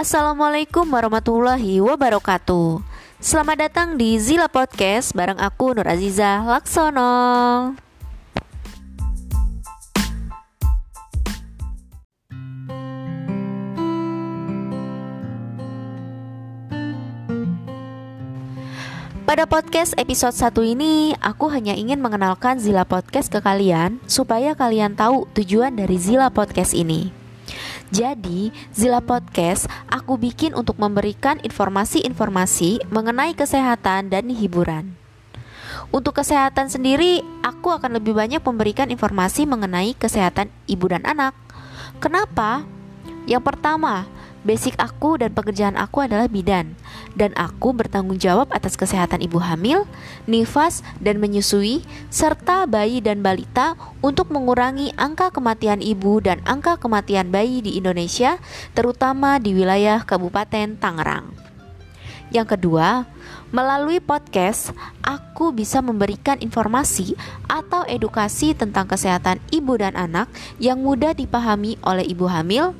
Assalamualaikum warahmatullahi wabarakatuh Selamat datang di Zila Podcast bareng aku Nur Aziza Laksono Pada podcast episode 1 ini, aku hanya ingin mengenalkan Zila Podcast ke kalian supaya kalian tahu tujuan dari Zila Podcast ini. Jadi, Zila Podcast aku bikin untuk memberikan informasi-informasi mengenai kesehatan dan hiburan. Untuk kesehatan sendiri, aku akan lebih banyak memberikan informasi mengenai kesehatan ibu dan anak. Kenapa? Yang pertama, Basic aku dan pekerjaan aku adalah bidan dan aku bertanggung jawab atas kesehatan ibu hamil, nifas dan menyusui serta bayi dan balita untuk mengurangi angka kematian ibu dan angka kematian bayi di Indonesia terutama di wilayah Kabupaten Tangerang. Yang kedua, melalui podcast aku bisa memberikan informasi atau edukasi tentang kesehatan ibu dan anak yang mudah dipahami oleh ibu hamil,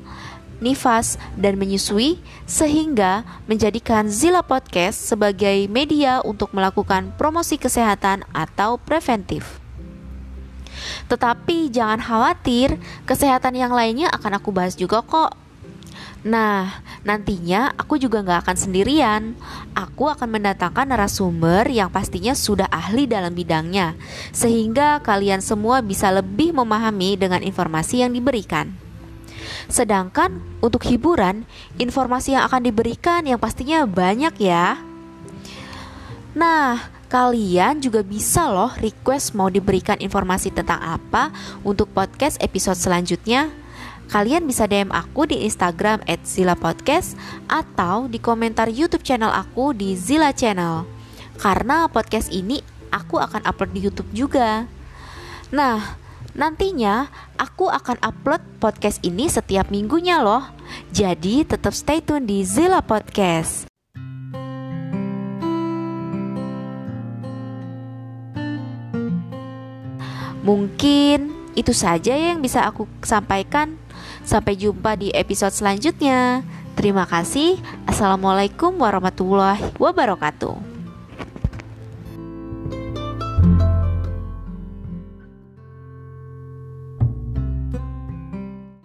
nifas, dan menyusui, sehingga menjadikan Zila Podcast sebagai media untuk melakukan promosi kesehatan atau preventif. Tetapi jangan khawatir, kesehatan yang lainnya akan aku bahas juga kok. Nah, nantinya aku juga nggak akan sendirian. Aku akan mendatangkan narasumber yang pastinya sudah ahli dalam bidangnya, sehingga kalian semua bisa lebih memahami dengan informasi yang diberikan. Sedangkan untuk hiburan, informasi yang akan diberikan yang pastinya banyak ya. Nah, kalian juga bisa loh request mau diberikan informasi tentang apa untuk podcast episode selanjutnya. Kalian bisa DM aku di Instagram @zilapodcast atau di komentar YouTube channel aku di Zila Channel. Karena podcast ini aku akan upload di YouTube juga. Nah, Nantinya aku akan upload podcast ini setiap minggunya loh. Jadi tetap stay tune di Zilla Podcast. Mungkin itu saja yang bisa aku sampaikan. Sampai jumpa di episode selanjutnya. Terima kasih. Assalamualaikum warahmatullahi wabarakatuh.